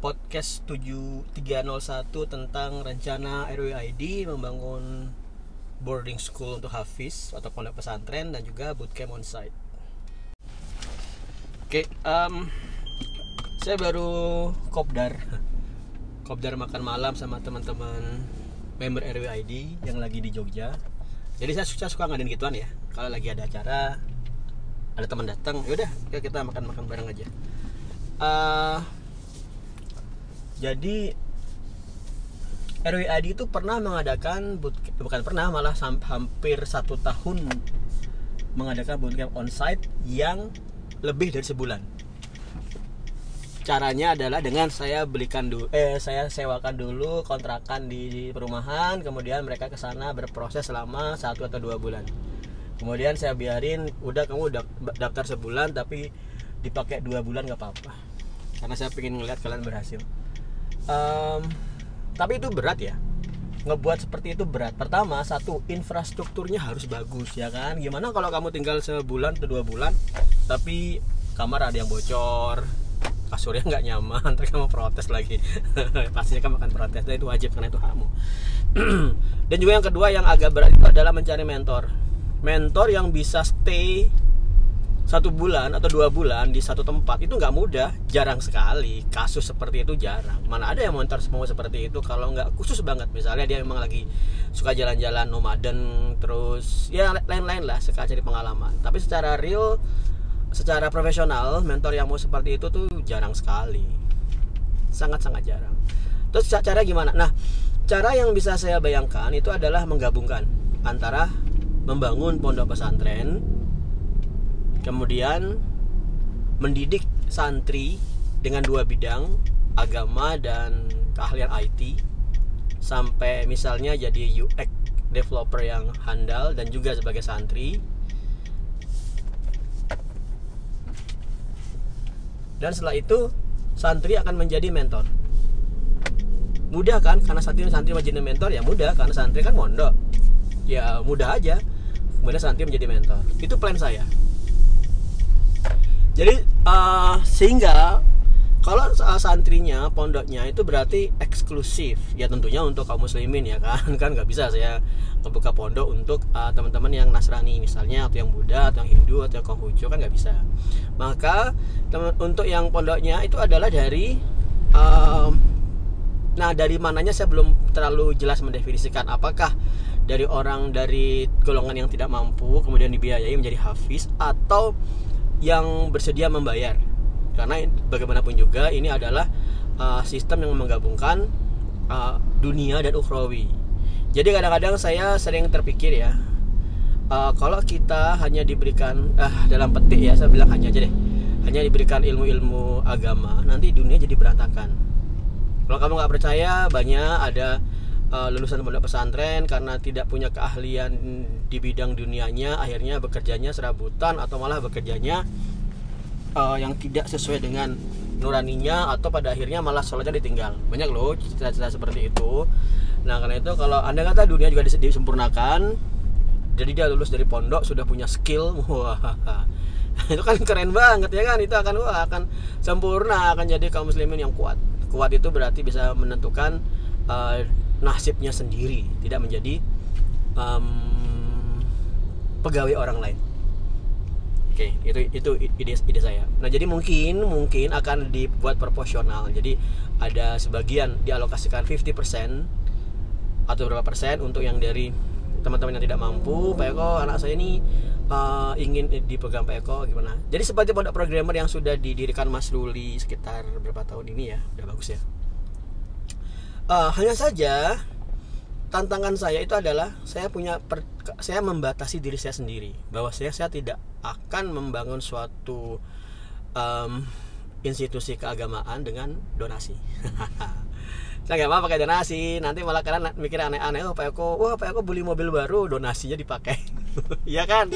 podcast 7301 tentang rencana RWID membangun boarding school untuk Hafiz atau pondok pesantren dan juga bootcamp onsite. Oke, um, saya baru kopdar, kopdar makan malam sama teman-teman member RWID yang lagi di Jogja. Jadi saya suka suka ngadain gituan ya. Kalau lagi ada acara, ada teman datang, yaudah, ya kita makan-makan bareng aja. Uh, jadi RWID itu pernah mengadakan boot, bukan pernah malah hampir satu tahun mengadakan bootcamp onsite yang lebih dari sebulan. Caranya adalah dengan saya belikan dulu, eh saya sewakan dulu kontrakan di perumahan, kemudian mereka ke sana berproses selama satu atau dua bulan. Kemudian saya biarin, udah kamu daftar sebulan tapi dipakai dua bulan nggak apa-apa, karena saya ingin melihat kalian berhasil um, tapi itu berat ya. Ngebuat seperti itu berat. Pertama satu infrastrukturnya harus bagus ya kan? Gimana kalau kamu tinggal sebulan atau dua bulan tapi kamar ada yang bocor kasurnya nggak nyaman terus kamu protes lagi. Pastinya kamu akan protes. Dan itu wajib karena itu kamu dan juga yang kedua yang agak berat itu adalah mencari mentor. Mentor yang bisa stay satu bulan atau dua bulan di satu tempat itu nggak mudah jarang sekali. Kasus seperti itu jarang. Mana ada yang mentor semua seperti itu. Kalau nggak khusus banget misalnya dia memang lagi suka jalan-jalan nomaden terus ya lain-lain lah suka cari pengalaman. Tapi secara real secara profesional mentor yang mau seperti itu tuh jarang sekali. Sangat-sangat jarang. Terus cara gimana? Nah cara yang bisa saya bayangkan itu adalah menggabungkan antara membangun pondok pesantren kemudian mendidik santri dengan dua bidang agama dan keahlian IT sampai misalnya jadi UX developer yang handal dan juga sebagai santri. Dan setelah itu santri akan menjadi mentor. Mudah kan? Karena santri santri menjadi mentor ya mudah. Karena santri kan mondok. Ya mudah aja. Kemudian santri menjadi mentor. Itu plan saya jadi uh, sehingga kalau santrinya pondoknya itu berarti eksklusif. Ya tentunya untuk kaum muslimin ya kan? Kan nggak bisa saya membuka pondok untuk uh, teman-teman yang nasrani misalnya atau yang buddha atau yang hindu atau yang konghucu kan nggak bisa. Maka teman untuk yang pondoknya itu adalah dari uh, nah dari mananya saya belum terlalu jelas mendefinisikan. Apakah dari orang dari golongan yang tidak mampu kemudian dibiayai menjadi hafiz atau yang bersedia membayar. Karena bagaimanapun juga ini adalah uh, sistem yang menggabungkan uh, dunia dan ukhrawi. Jadi kadang-kadang saya sering terpikir ya uh, kalau kita hanya diberikan uh, dalam petik ya saya bilang hanya aja deh hanya diberikan ilmu-ilmu agama nanti dunia jadi berantakan. Kalau kamu nggak percaya banyak ada uh, lulusan pondok pesantren karena tidak punya keahlian di bidang dunianya akhirnya bekerjanya serabutan atau malah bekerjanya uh, yang tidak sesuai dengan nuraninya atau pada akhirnya malah sholatnya ditinggal. Banyak loh cerita-cerita seperti itu. Nah karena itu kalau anda kata dunia juga disempurnakan jadi dia lulus dari pondok sudah punya skill wah itu kan keren banget ya kan? Itu akan wah akan sempurna akan jadi kaum muslimin yang kuat. Kuat itu berarti bisa menentukan uh, nasibnya sendiri tidak menjadi um, pegawai orang lain. Oke itu itu ide ide saya. Nah jadi mungkin mungkin akan dibuat proporsional. Jadi ada sebagian dialokasikan 50% atau berapa persen untuk yang dari teman-teman yang tidak mampu. Pak Eko anak saya ini uh, ingin dipegang Pak Eko gimana? Jadi seperti pondok programmer yang sudah didirikan Mas Luli sekitar berapa tahun ini ya? Udah bagus ya uh, hanya saja tantangan saya itu adalah saya punya per, saya membatasi diri saya sendiri. Bahwa saya saya tidak akan membangun suatu um, institusi keagamaan dengan donasi. Saya nggak mau pakai donasi. Nanti malah kalian mikir aneh-aneh oh Pak Eko wah Pak Eko beli mobil baru donasinya dipakai. Ya kan?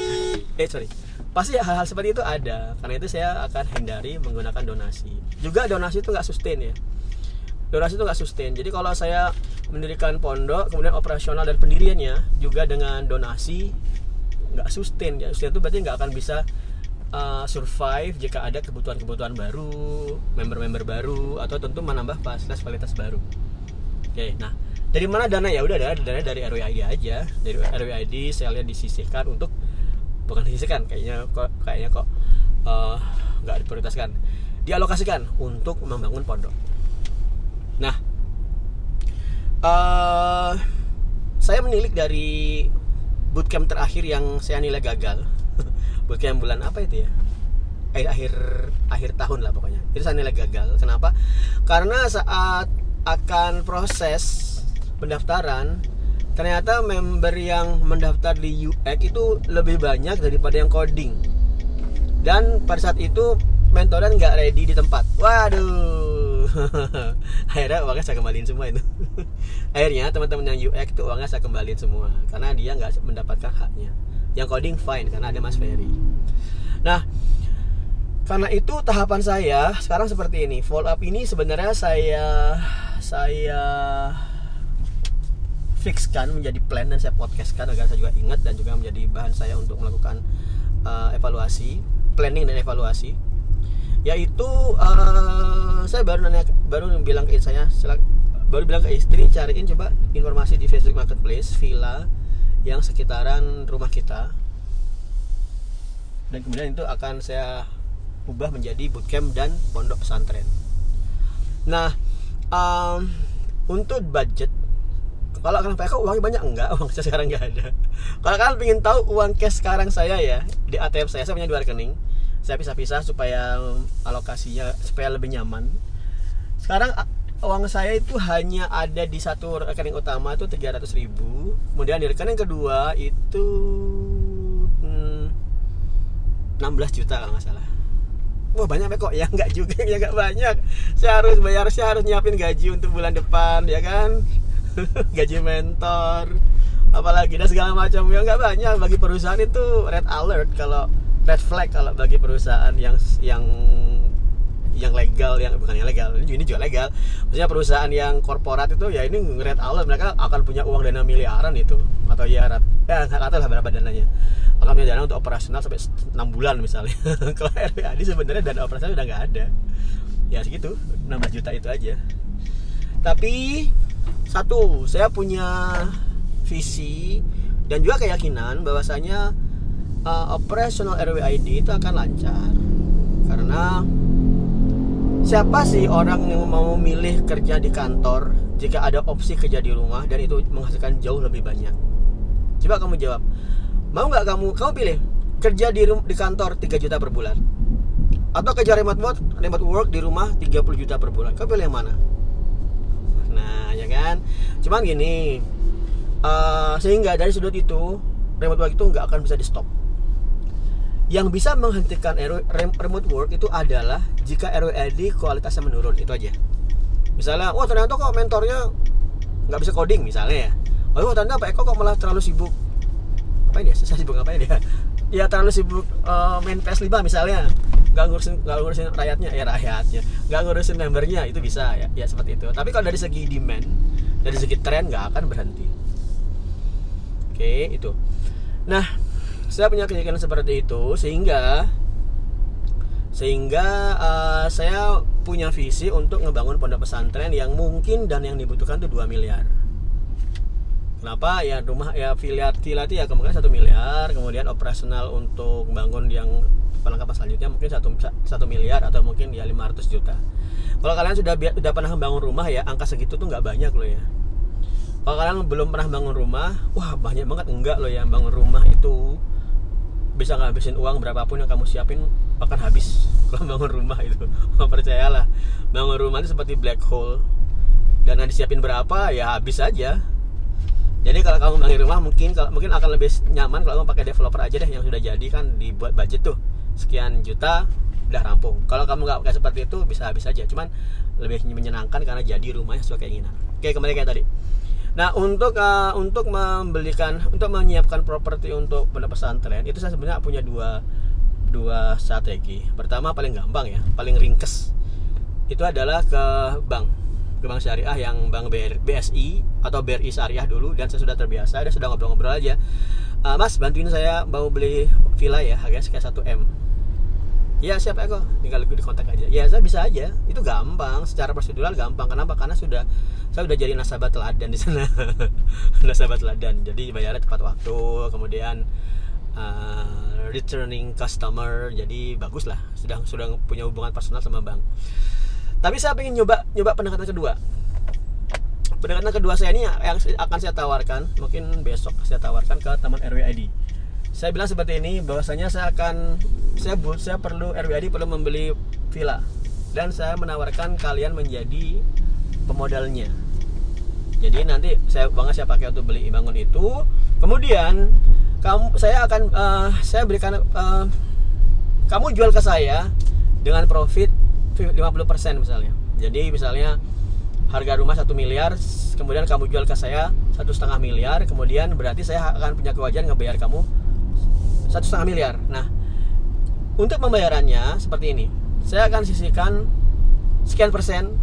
Eh sorry. Pasti hal-hal seperti itu ada. Karena itu saya akan hindari menggunakan donasi. Juga donasi itu nggak sustain ya donasi itu nggak sustain. Jadi kalau saya mendirikan pondok kemudian operasional dan pendiriannya juga dengan donasi nggak sustain. Ya sustain itu berarti nggak akan bisa uh, survive jika ada kebutuhan-kebutuhan baru, member-member baru atau tentu menambah fasilitas kualitas baru. Oke, nah dari mana dana? Ya udah ada dana dari RWID aja, dari RWID selnya disisihkan untuk bukan disisihkan kayaknya kok kayaknya kok uh, nggak diprioritaskan, dialokasikan untuk membangun pondok. Uh, saya menilik dari bootcamp terakhir yang saya nilai gagal. Bootcamp bulan apa itu ya? Eh, akhir akhir tahun lah pokoknya. Itu saya nilai gagal. Kenapa? Karena saat akan proses pendaftaran ternyata member yang mendaftar di UX itu lebih banyak daripada yang coding. Dan pada saat itu mentoran nggak ready di tempat. Waduh akhirnya uangnya saya kembaliin semua itu. Akhirnya teman-teman yang UX itu uangnya saya kembaliin semua karena dia nggak mendapatkan haknya. Yang coding fine karena ada Mas Ferry. Nah karena itu tahapan saya sekarang seperti ini. Follow up ini sebenarnya saya saya fixkan menjadi plan dan saya podcastkan agar saya juga ingat dan juga menjadi bahan saya untuk melakukan uh, evaluasi planning dan evaluasi yaitu uh, saya baru nanya baru bilang ke saya baru bilang ke istri cariin coba informasi di Facebook Marketplace villa yang sekitaran rumah kita. Dan kemudian itu akan saya ubah menjadi bootcamp dan pondok pesantren. Nah, um, untuk budget kalau kalian pakai uangnya banyak? Enggak uang saya sekarang nggak ada. Kalau kalian ingin tahu uang cash sekarang saya ya di ATM saya saya punya dua rekening saya pisah-pisah supaya alokasinya supaya lebih nyaman. Sekarang uang saya itu hanya ada di satu rekening utama itu 300 ribu. Kemudian di rekening kedua itu hmm, 16 juta kalau nggak salah. Wah banyak kok? Ya nggak juga ya nggak banyak. Saya harus bayar saya harus nyiapin gaji untuk bulan depan ya kan? Gaji mentor apalagi dan segala macam. Ya nggak banyak. Bagi perusahaan itu red alert kalau red flag kalau bagi perusahaan yang yang yang legal yang bukan yang legal ini, ini juga legal. Maksudnya perusahaan yang korporat itu ya ini red alert mereka akan punya uang dana miliaran itu atau ya ya nggak tahu lah berapa dananya. Akan punya dana untuk operasional sampai 6 bulan misalnya. Kalau RWAD sebenarnya dana operasional udah nggak ada. Ya segitu 16 juta itu aja. Tapi satu saya punya visi dan juga keyakinan bahwasanya uh, operasional RWID itu akan lancar karena Siapa sih orang yang mau memilih kerja di kantor jika ada opsi kerja di rumah dan itu menghasilkan jauh lebih banyak? Coba kamu jawab. Mau nggak kamu? Kamu pilih kerja di di kantor 3 juta per bulan atau kerja remote work, remote work di rumah 30 juta per bulan. Kamu pilih yang mana? Nah, ya kan? Cuman gini, uh, sehingga dari sudut itu remote work itu nggak akan bisa di stop yang bisa menghentikan remote work itu adalah jika RWID kualitasnya menurun itu aja. Misalnya wah ternyata kok mentornya nggak bisa coding misalnya ya. Oh ternyata Pak Eko kok malah terlalu sibuk. Apa ini ya? Saya sibuk ngapain dia ya terlalu sibuk uh, main PS5 misalnya. Nggak ngurusin nggak ngurusin rakyatnya. Ya rakyatnya. Nggak ngurusin membernya itu bisa ya ya seperti itu. Tapi kalau dari segi demand dari segi tren nggak akan berhenti. Oke itu. Nah saya punya keyakinan seperti itu sehingga sehingga uh, saya punya visi untuk ngebangun pondok pesantren yang mungkin dan yang dibutuhkan tuh 2 miliar. Kenapa? Ya rumah ya villa itu ya kemungkinan satu miliar kemudian operasional untuk bangun yang perlengkapan selanjutnya mungkin satu satu miliar atau mungkin ya 500 juta. Kalau kalian sudah sudah pernah bangun rumah ya angka segitu tuh nggak banyak loh ya kalau kalian belum pernah bangun rumah. Wah banyak banget enggak loh yang bangun rumah itu. Bisa ngabisin uang berapapun yang kamu siapin akan habis kalau bangun rumah itu. Percayalah bangun rumah itu seperti black hole. Dan nanti siapin berapa ya habis aja. Jadi kalau kamu bangun rumah mungkin kalau mungkin akan lebih nyaman kalau kamu pakai developer aja deh yang sudah jadi kan dibuat budget tuh. Sekian juta udah rampung. Kalau kamu nggak pakai seperti itu bisa habis aja. Cuman lebih menyenangkan karena jadi rumahnya sesuai keinginan. Oke kembali kayak tadi Nah untuk uh, untuk membelikan untuk menyiapkan properti untuk pondok pesantren itu saya sebenarnya punya dua dua strategi. Pertama paling gampang ya, paling ringkes itu adalah ke bank ke bank syariah yang bank BR, BSI atau BRI syariah dulu dan saya sudah terbiasa, dia sudah ngobrol-ngobrol aja. Uh, mas bantuin saya mau beli villa ya harganya sekitar 1 m. ya siapa kok? Tinggal di kontak aja. Ya saya bisa aja. Itu gampang. Secara prosedural gampang. Kenapa? Karena sudah saya sudah jadi nasabah teladan di sana. Nasabah teladan. Jadi bayarnya tepat waktu. Kemudian uh, returning customer. Jadi bagus lah sudah sudah punya hubungan personal sama bank. Tapi saya ingin nyoba nyoba pendekatan kedua. Pendekatan kedua saya ini yang akan saya tawarkan. Mungkin besok saya tawarkan ke teman RWID saya bilang seperti ini bahwasanya saya akan saya bu, saya perlu RWID perlu membeli villa. Dan saya menawarkan kalian menjadi pemodalnya. Jadi nanti saya banget saya pakai untuk beli bangun itu. Kemudian kamu saya akan uh, saya berikan uh, kamu jual ke saya dengan profit 50% misalnya. Jadi misalnya harga rumah satu miliar kemudian kamu jual ke saya satu setengah miliar kemudian berarti saya akan punya kewajiban ngebayar kamu satu setengah miliar. Nah, untuk pembayarannya seperti ini, saya akan sisihkan sekian persen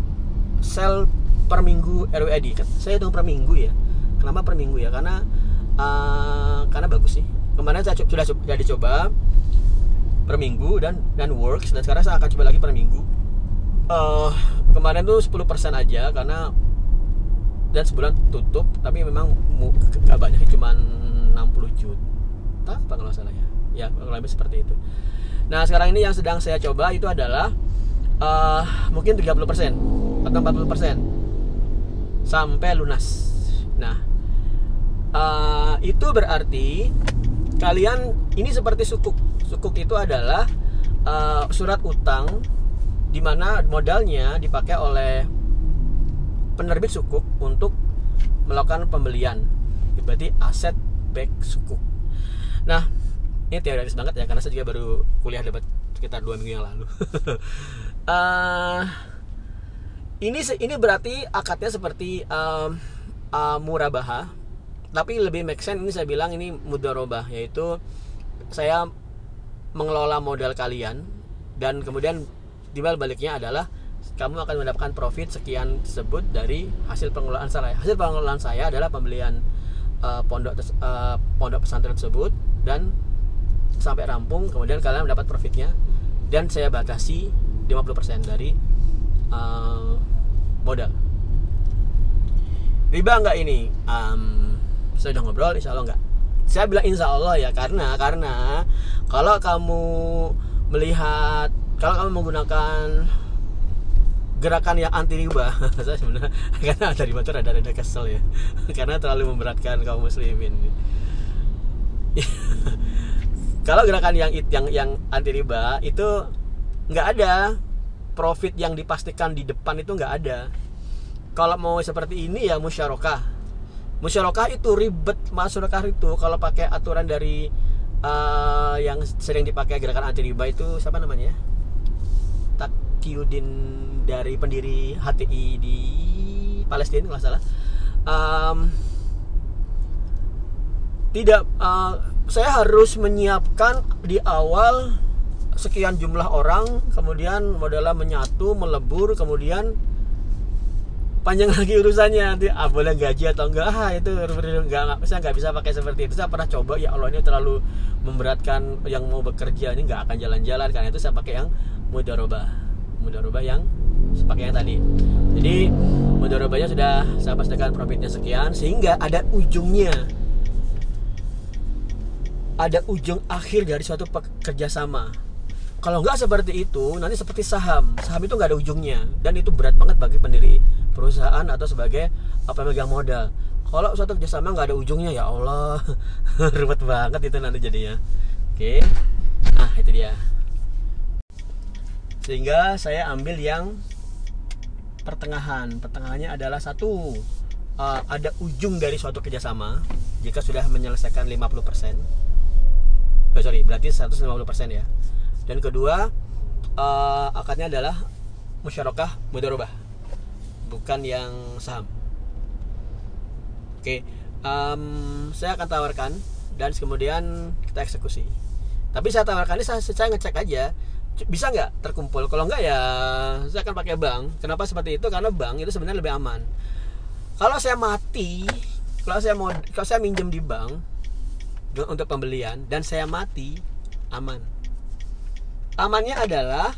sel per minggu RWID. Kan saya hitung per minggu ya. Kenapa per minggu ya? Karena uh, karena bagus sih. Kemarin saya sudah sudah dicoba per minggu dan dan works dan sekarang saya akan coba lagi per minggu. Uh, kemarin tuh 10% aja karena dan sebulan tutup tapi memang gak banyak cuma 60 juta apa kalau salah ya? Ya kurang lebih seperti itu. Nah sekarang ini yang sedang saya coba itu adalah uh, mungkin 30% atau 40% sampai lunas. Nah uh, itu berarti kalian ini seperti sukuk. Sukuk itu adalah uh, surat utang di mana modalnya dipakai oleh penerbit sukuk untuk melakukan pembelian. Berarti aset back sukuk Nah, ini teoretis banget ya karena saya juga baru kuliah debat sekitar dua minggu yang lalu. uh, ini ini berarti akadnya seperti um, uh, murabaha, tapi lebih make sense ini saya bilang ini mudharobah yaitu saya mengelola modal kalian dan kemudian timbal baliknya adalah kamu akan mendapatkan profit sekian tersebut dari hasil pengelolaan saya. Hasil pengelolaan saya adalah pembelian uh, pondok uh, pondok pesantren tersebut dan sampai rampung kemudian kalian mendapat profitnya. Dan saya batasi 50% dari uh, modal. Riba enggak ini? Um, saya udah ngobrol insya Allah enggak saya bilang insya Allah ya karena karena kalau kamu melihat kalau kamu menggunakan gerakan yang anti riba saya sebenarnya karena anti riba itu rada-rada kesel ya. Karena terlalu memberatkan kaum muslimin kalau gerakan yang yang yang anti riba itu nggak ada. Profit yang dipastikan di depan itu nggak ada. Kalau mau seperti ini ya musyarakah. Musyarakah itu ribet musyarakah itu. Kalau pakai aturan dari uh, yang sering dipakai gerakan anti riba itu siapa namanya? Takyudin dari pendiri HTI di Palestina kalau salah. Um, tidak uh, saya harus menyiapkan di awal sekian jumlah orang kemudian modalnya menyatu melebur kemudian panjang lagi urusannya. Nanti ah boleh gaji atau enggak? Ah itu enggak, saya nggak bisa pakai seperti itu. Saya pernah coba ya Allah ini terlalu memberatkan yang mau bekerja ini nggak akan jalan-jalan. Karena itu saya pakai yang mudarobah mudarobah yang pakai yang tadi. Jadi mudarobahnya sudah saya pastikan profitnya sekian sehingga ada ujungnya ada ujung akhir dari suatu kerjasama. Kalau nggak seperti itu nanti seperti saham. Saham itu nggak ada ujungnya. Dan itu berat banget bagi pendiri perusahaan atau sebagai apa megang modal. Kalau suatu kerjasama nggak ada ujungnya ya Allah ribet banget itu nanti jadinya. Oke. Nah itu dia. Sehingga saya ambil yang pertengahan. Pertengahannya adalah satu uh, ada ujung dari suatu kerjasama. Jika sudah menyelesaikan 50% oh, sorry berarti 150% ya. Dan kedua uh, akadnya adalah musyarakah mudharabah bukan yang saham. Oke okay. um, saya akan tawarkan dan kemudian kita eksekusi. Tapi saya tawarkan ini saya, saya ngecek aja. Bisa nggak terkumpul? Kalau nggak ya saya akan pakai bank. Kenapa seperti itu? Karena bank itu sebenarnya lebih aman. Kalau saya mati kalau saya mau kalau saya minjem di bank untuk pembelian dan saya mati aman. Amannya adalah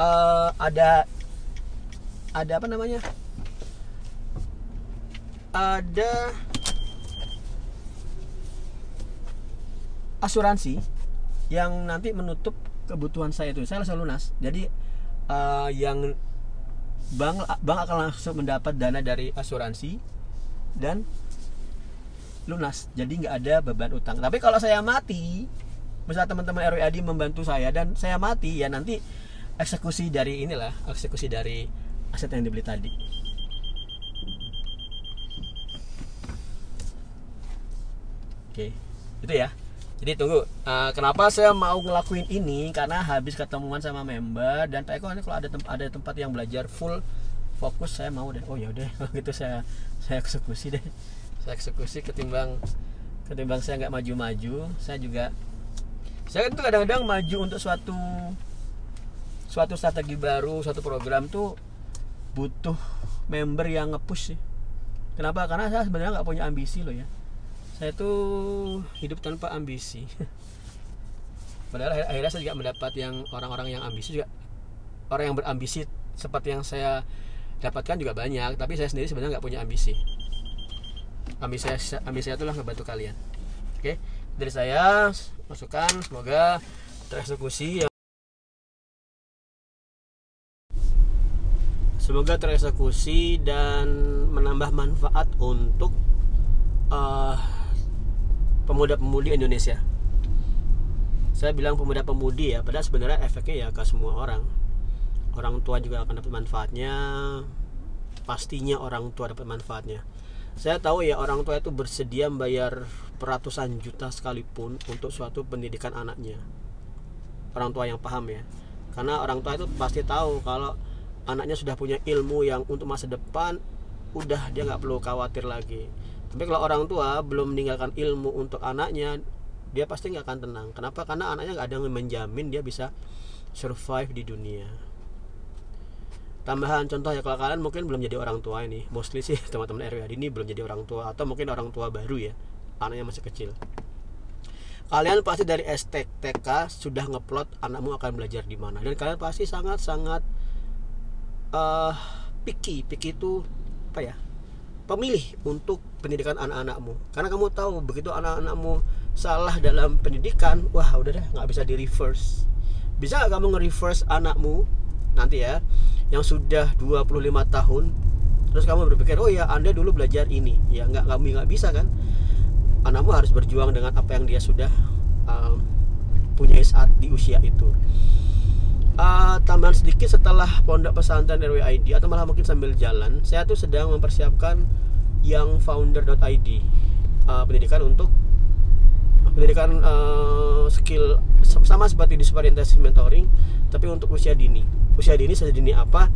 uh, ada ada apa namanya? Ada asuransi yang nanti menutup kebutuhan saya itu. Saya langsung lunas. Jadi uh, yang bank bank akan langsung mendapat dana dari asuransi dan lunas. Jadi nggak ada beban utang. Tapi kalau saya mati misalnya teman-teman RWAD membantu saya dan saya mati ya nanti eksekusi dari inilah eksekusi dari aset yang dibeli tadi. Oke itu ya. Jadi tunggu uh, kenapa saya mau ngelakuin ini? Karena habis ketemuan sama member dan Pak Eko ini kalau ada tempat ada tempat yang belajar full fokus saya mau deh. Oh ya udah gitu saya saya eksekusi deh saya eksekusi ketimbang ketimbang saya nggak maju-maju saya juga saya tuh kadang-kadang maju untuk suatu suatu strategi baru suatu program tuh butuh member yang ngepush sih. Kenapa? Karena saya sebenarnya nggak punya ambisi loh ya. Saya tuh hidup tanpa ambisi. Padahal akhirnya saya juga mendapat yang orang-orang yang ambisi juga orang yang berambisi seperti yang saya dapatkan juga banyak tapi saya sendiri sebenarnya nggak punya ambisi ambisi saya ambisi saya itulah ngebantu kalian. Oke? Dari saya masukan semoga tereksekusi yang semoga tereksekusi dan menambah manfaat untuk uh, pemuda-pemudi Indonesia. Saya bilang pemuda-pemudi ya padahal sebenarnya efeknya ya ke semua orang. Orang tua juga akan dapat manfaatnya. Pastinya orang tua dapat manfaatnya saya tahu ya orang tua itu bersedia membayar ratusan juta sekalipun untuk suatu pendidikan anaknya. Orang tua yang paham ya. Karena orang tua itu pasti tahu kalau anaknya sudah punya ilmu yang untuk masa depan udah dia nggak perlu khawatir lagi. Tapi kalau orang tua belum meninggalkan ilmu untuk anaknya dia pasti nggak akan tenang. Kenapa? Karena anaknya nggak ada yang menjamin dia bisa survive di dunia tambahan contoh ya kalau kalian mungkin belum jadi orang tua ini mostly sih teman-teman RW ini belum jadi orang tua atau mungkin orang tua baru ya anaknya masih kecil. Kalian pasti dari STK sudah ngeplot anakmu akan belajar di mana. Dan kalian pasti sangat sangat uh, picky. Picky itu apa ya? Pemilih untuk pendidikan anak-anakmu. Karena kamu tahu begitu anak-anakmu salah dalam pendidikan wah udah deh nggak bisa di reverse bisa gak kamu nge-reverse anakmu nanti ya yang sudah 25 tahun terus kamu berpikir oh ya anda dulu belajar ini. Ya nggak kami nggak bisa kan? Anakmu harus berjuang dengan apa yang dia sudah um, punya saat di usia itu. Uh, tambahan sedikit setelah pondok pesantren RWID atau malah mungkin sambil jalan saya tuh sedang mempersiapkan yang founder.id uh, pendidikan untuk pendidikan uh, skill sama seperti di super intensive mentoring tapi untuk usia dini. Usia dini saya dini apa?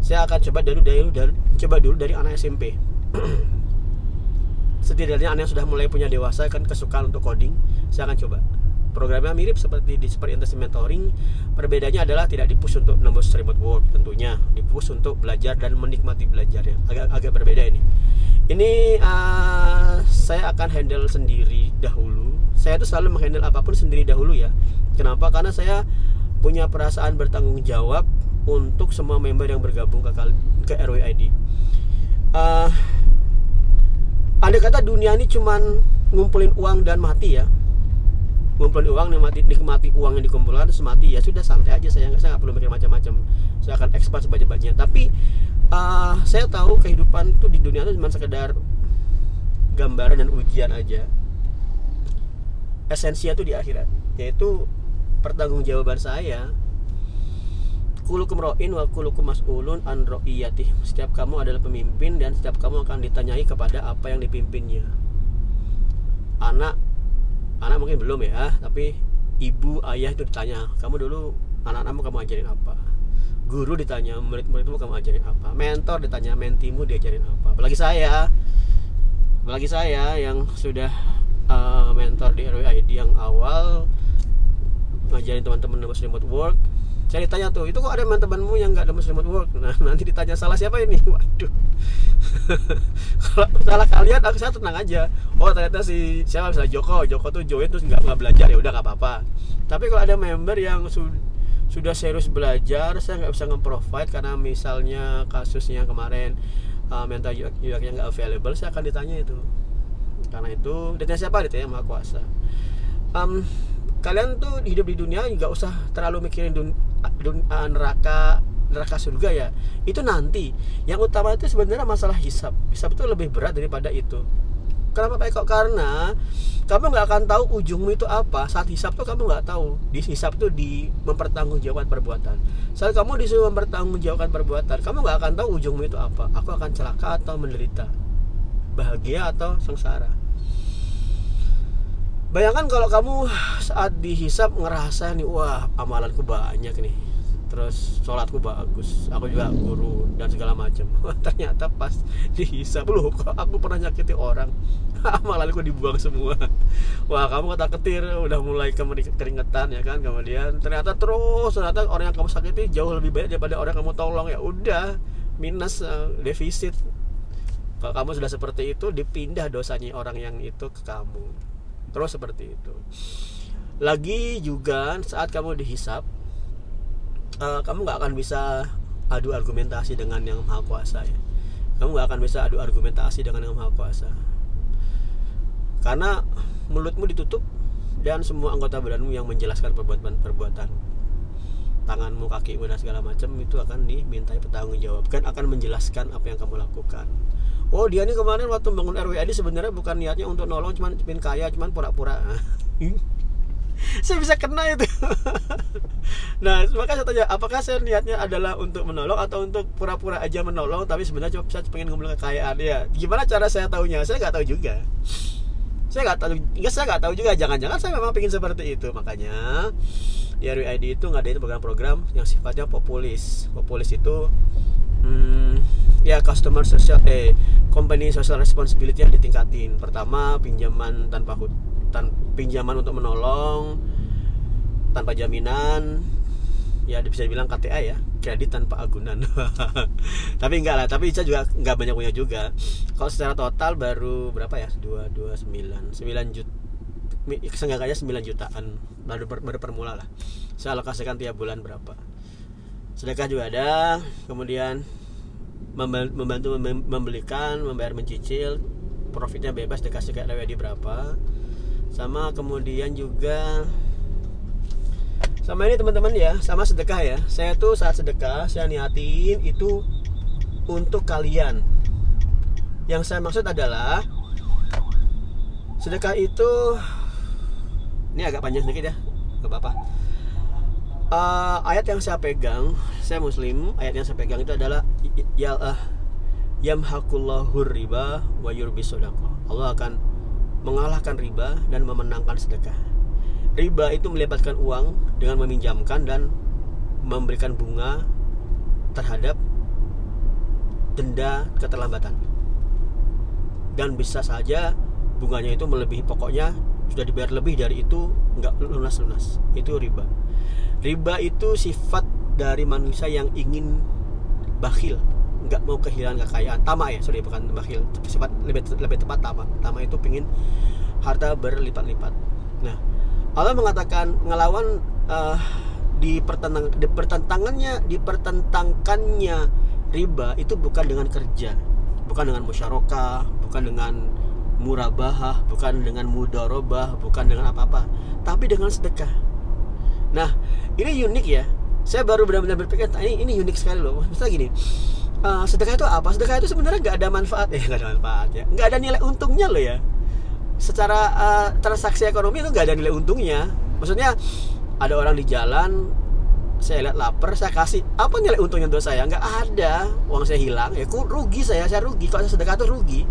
Saya akan coba dulu dari, dari coba dulu dari anak SMP setidaknya anak yang sudah mulai punya dewasa kan kesukaan untuk coding saya akan coba. Programnya mirip seperti di Super Intensive Mentoring. Perbedaannya adalah tidak dipush untuk nembus remote work tentunya. Dipush untuk belajar dan menikmati belajarnya. Agak agak berbeda ini ini uh, saya akan handle sendiri dahulu. Saya tuh selalu menghandle apa pun sendiri dahulu ya. Kenapa? Karena saya punya perasaan bertanggung jawab untuk semua member yang bergabung ke ke RWID uh, ada kata dunia ini cuman ngumpulin uang dan mati ya. Ngumpulin uang nikmati nikmati uang yang dikumpulkan terus mati. Ya sudah santai aja saya saya nggak perlu mikir macam-macam. Saya akan ekspat sebanyak-banyaknya. Tapi uh, saya tahu kehidupan tuh di dunia itu cuma sekedar gambaran dan ujian aja. Esensinya tuh di akhirat yaitu pertanggungjawaban saya. Kulukum wa kulukum an setiap kamu adalah pemimpin dan setiap kamu akan ditanyai kepada apa yang dipimpinnya. Anak anak mungkin belum ya tapi ibu ayah itu ditanya kamu dulu anak-anakmu kamu ajarin apa guru ditanya murid-muridmu kamu ajarin apa mentor ditanya mentimu diajarin apa. Apalagi saya apalagi saya yang sudah uh, mentor di RWID yang awal ngajarin teman-teman remote work. Saya ditanya tuh itu kok ada teman-temanmu yang nggak ada remote work? Nah nanti ditanya salah siapa ini? Waduh. Kalau salah kalian aku saya tenang aja. Oh ternyata si siapa? Misalnya Joko. Joko tuh join terus nggak nggak belajar. Ya udah nggak apa-apa. Tapi kalau ada member yang su sudah serius belajar saya nggak bisa nge-provide karena misalnya kasusnya kemarin uh, mental UX nya nggak available saya akan ditanya itu. Karena itu ditanya siapa? Ditanya maha kuasa. Um, kalian tuh hidup di dunia nggak usah terlalu mikirin dun, dun, uh, neraka neraka surga ya. Itu nanti. Yang utama itu sebenarnya masalah hisap. Hisap itu lebih berat daripada itu kenapa Eko? Karena kamu nggak akan tahu ujungmu itu apa. Saat hisap tuh kamu nggak tahu. Di hisap tuh di mempertanggungjawabkan perbuatan. Saat kamu disuruh mempertanggungjawabkan perbuatan kamu nggak akan tahu ujungmu itu apa. Aku akan celaka atau menderita. Bahagia atau sengsara. Bayangkan kalau kamu saat dihisap ngerasa nih wah amalanku banyak nih terus sholatku bagus aku juga guru dan segala macam. Ternyata pas dihisap loh kok aku pernah nyakiti orang? Amalanku dibuang semua. Wah kamu kata ketir udah mulai keringetan ya kan? Kemudian ternyata terus ternyata orang yang kamu sakiti jauh lebih banyak daripada orang yang kamu tolong. Ya udah minus uh, defisit. Kalau kamu sudah seperti itu dipindah dosanya orang yang itu ke kamu. Terus seperti itu. Lagi juga saat kamu dihisap uh, kamu nggak akan bisa adu argumentasi dengan yang maha kuasa ya kamu nggak akan bisa adu argumentasi dengan yang maha kuasa karena mulutmu ditutup dan semua anggota badanmu yang menjelaskan perbuatan-perbuatan tanganmu, kakimu dan segala macam itu akan dimintai kan akan menjelaskan apa yang kamu lakukan. Oh dia nih kemarin waktu bangun RWAD sebenarnya bukan niatnya untuk nolong, cuman pengen kaya, cuman pura-pura. saya bisa kena itu. Nah maka saya tanya apakah saya niatnya adalah untuk menolong atau untuk pura-pura aja menolong tapi sebenarnya cuma saya pengen ngomong kekayaan? Ya gimana cara saya tahunya saya nggak tahu juga. Saya nggak tahu enggak saya nggak tahu juga. Jangan-jangan saya memang pengen seperti itu. Makanya di RWID itu nggak ada program-program yang sifatnya populis. Populis itu hmm, ya customer social eh company social responsibility yang ditingkatin. Pertama pinjaman tanpa hut tan pinjaman untuk menolong tanpa jaminan ya bisa dibilang KTA ya kredit tanpa agunan. Tapi enggak lah tapi saya juga enggak banyak punya juga. Kalau secara total baru berapa ya? Dua dua sembilan sembilan juta seenggaknya 9 jutaan. Baru, baru permula lah. Saya alokasikan tiap bulan berapa. Sedekah juga ada kemudian membantu membelikan membayar mencicil profitnya bebas dikasih kayak lewedi berapa sama kemudian juga sama ini teman-teman ya sama sedekah ya. Saya tuh saat sedekah saya niatin itu untuk kalian. Yang saya maksud adalah sedekah itu ini agak panjang sedikit ya nggak apa-apa. Uh, ayat yang saya pegang saya muslim ayat yang saya pegang itu adalah ya uh, yamhaqullahur riba wa yurbi Allah akan mengalahkan riba dan memenangkan sedekah. Riba itu melibatkan uang dengan meminjamkan dan memberikan bunga terhadap denda keterlambatan. Dan bisa saja bunganya itu melebihi pokoknya sudah dibayar lebih dari itu nggak lunas-lunas. Itu riba. Riba itu sifat dari manusia yang ingin bakhil nggak mau kehilangan kekayaan. Tama ya sorry bukan bakhil. Sifat lebih lebih tepat tama. Tama itu pingin harta berlipat-lipat. Nah Allah mengatakan ngelawan uh, di pertentang di pertentangannya di pertentangkannya riba itu bukan dengan kerja bukan dengan musyarakah bukan dengan murabahah bukan dengan mudorobah bukan dengan apa-apa tapi dengan sedekah. Nah ini unik ya. Saya baru benar-benar berpikir ini ini unik sekali loh. Misalnya gini uh, sedekah itu apa? Sedekah itu sebenarnya nggak ada manfaat. Ya nggak ada manfaat ya. Nggak ada nilai untungnya loh ya. Secara uh, transaksi ekonomi itu nggak ada nilai untungnya. Maksudnya ada orang di jalan saya lihat lapar saya kasih. Apa nilai untungnya untuk saya? Nggak ada. Uang saya hilang ya ku rugi saya saya rugi. Kalau saya sedekah itu rugi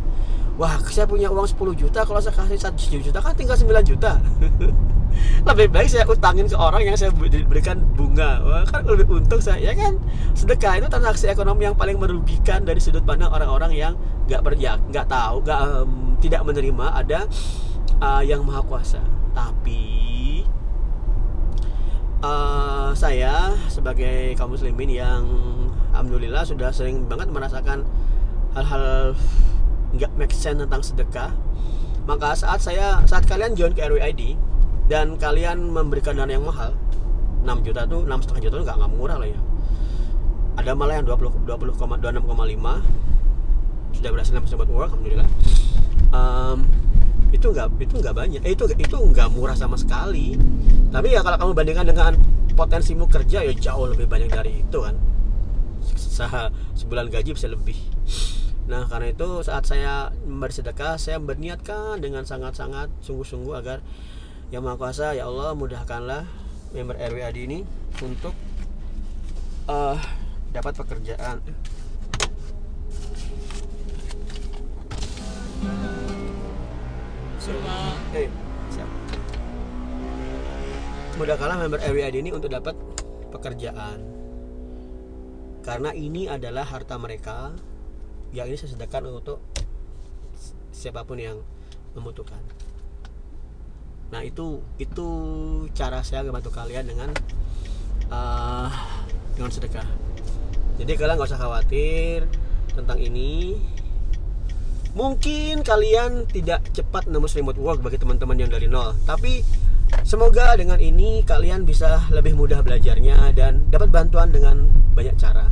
wah saya punya uang 10 juta kalau saya kasih 1 juta kan tinggal 9 juta. Lebih baik saya utangin ke orang yang saya berikan bunga. Wah, kan lebih untung saya ya kan? Sedekah itu transaksi ekonomi yang paling merugikan dari sudut pandang orang-orang yang nggak berja nggak tahu nggak um, tidak menerima ada uh, yang maha kuasa. Tapi uh, saya sebagai kaum muslimin yang alhamdulillah sudah sering banget merasakan hal-hal nggak make sense tentang sedekah maka saat saya saat kalian join ke RWID dan kalian memberikan dana yang mahal 6 juta tuh 6 setengah juta tuh nggak nggak murah lah ya. Ada malah yang 20 20, 26,5 sudah berhasil dapat work alhamdulillah. Um, itu nggak itu nggak banyak eh, itu itu nggak murah sama sekali. Tapi ya kalau kamu bandingkan dengan potensimu kerja ya jauh lebih banyak dari itu kan. Se sebulan gaji bisa lebih nah karena itu saat saya bersedekah saya berniatkan dengan sangat-sangat sungguh-sungguh agar yang maha kuasa ya Allah mudahkanlah member RWAD ini untuk uh, dapat pekerjaan Semua. Eh, siap. Mudahkanlah member RWAD ini untuk dapat pekerjaan. Karena ini adalah harta mereka yang ini saya sedekahkan untuk siapa pun yang membutuhkan. Nah itu itu cara saya membantu kalian dengan uh, dengan sedekah. Jadi kalian nggak usah khawatir tentang ini mungkin kalian tidak cepat nembus remote work bagi teman-teman yang dari nol tapi semoga dengan ini kalian bisa lebih mudah belajarnya dan dapat bantuan dengan banyak cara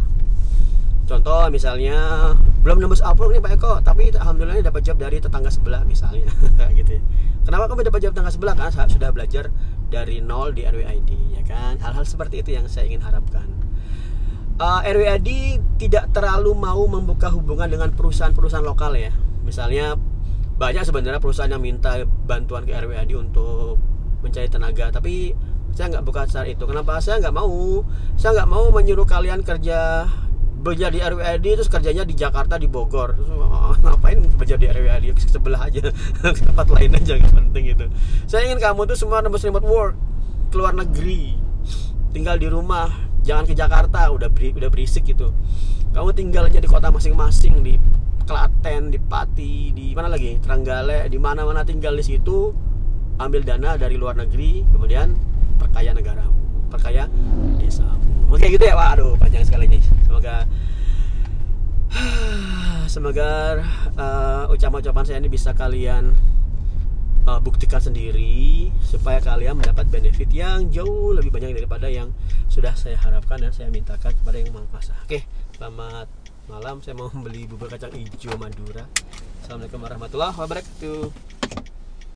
contoh misalnya belum nembus Upwork nih Pak Eko tapi alhamdulillah dapat job dari tetangga sebelah misalnya. Gitu. Kenapa kamu dapat job tetangga sebelah kan saat sudah belajar dari nol di RWID ya kan? Hal-hal seperti itu yang saya ingin harapkan. Uh, RWID tidak terlalu mau membuka hubungan dengan perusahaan-perusahaan lokal ya. Misalnya banyak sebenarnya perusahaan yang minta bantuan ke RWAD untuk mencari tenaga tapi saya nggak buka saat itu. Kenapa? Saya nggak mau. Saya nggak mau menyuruh kalian kerja bekerja di RWAD terus kerjanya di Jakarta di Bogor. Terus, oh, ngapain bekerja di RWAD sebelah aja. Tempat lain aja nggak penting itu. Saya ingin kamu tuh semua nembus remote work keluar negeri tinggal di rumah jangan ke Jakarta udah beri, udah berisik gitu. Kamu tinggal aja di kota masing-masing di Klaten, di Pati, di mana lagi? Trenggalek, di mana-mana tinggal di situ, ambil dana dari luar negeri, kemudian perkaya negara, perkaya desa. Oke gitu ya, waduh panjang sekali nih. Semoga semoga uh, ucapan-ucapan saya ini bisa kalian uh, buktikan sendiri supaya kalian mendapat benefit yang jauh lebih banyak daripada yang sudah saya harapkan dan saya mintakan kepada yang Maha Kuasa. Oke, selamat malam saya mau membeli bubur kacang hijau Madura Assalamualaikum warahmatullahi wabarakatuh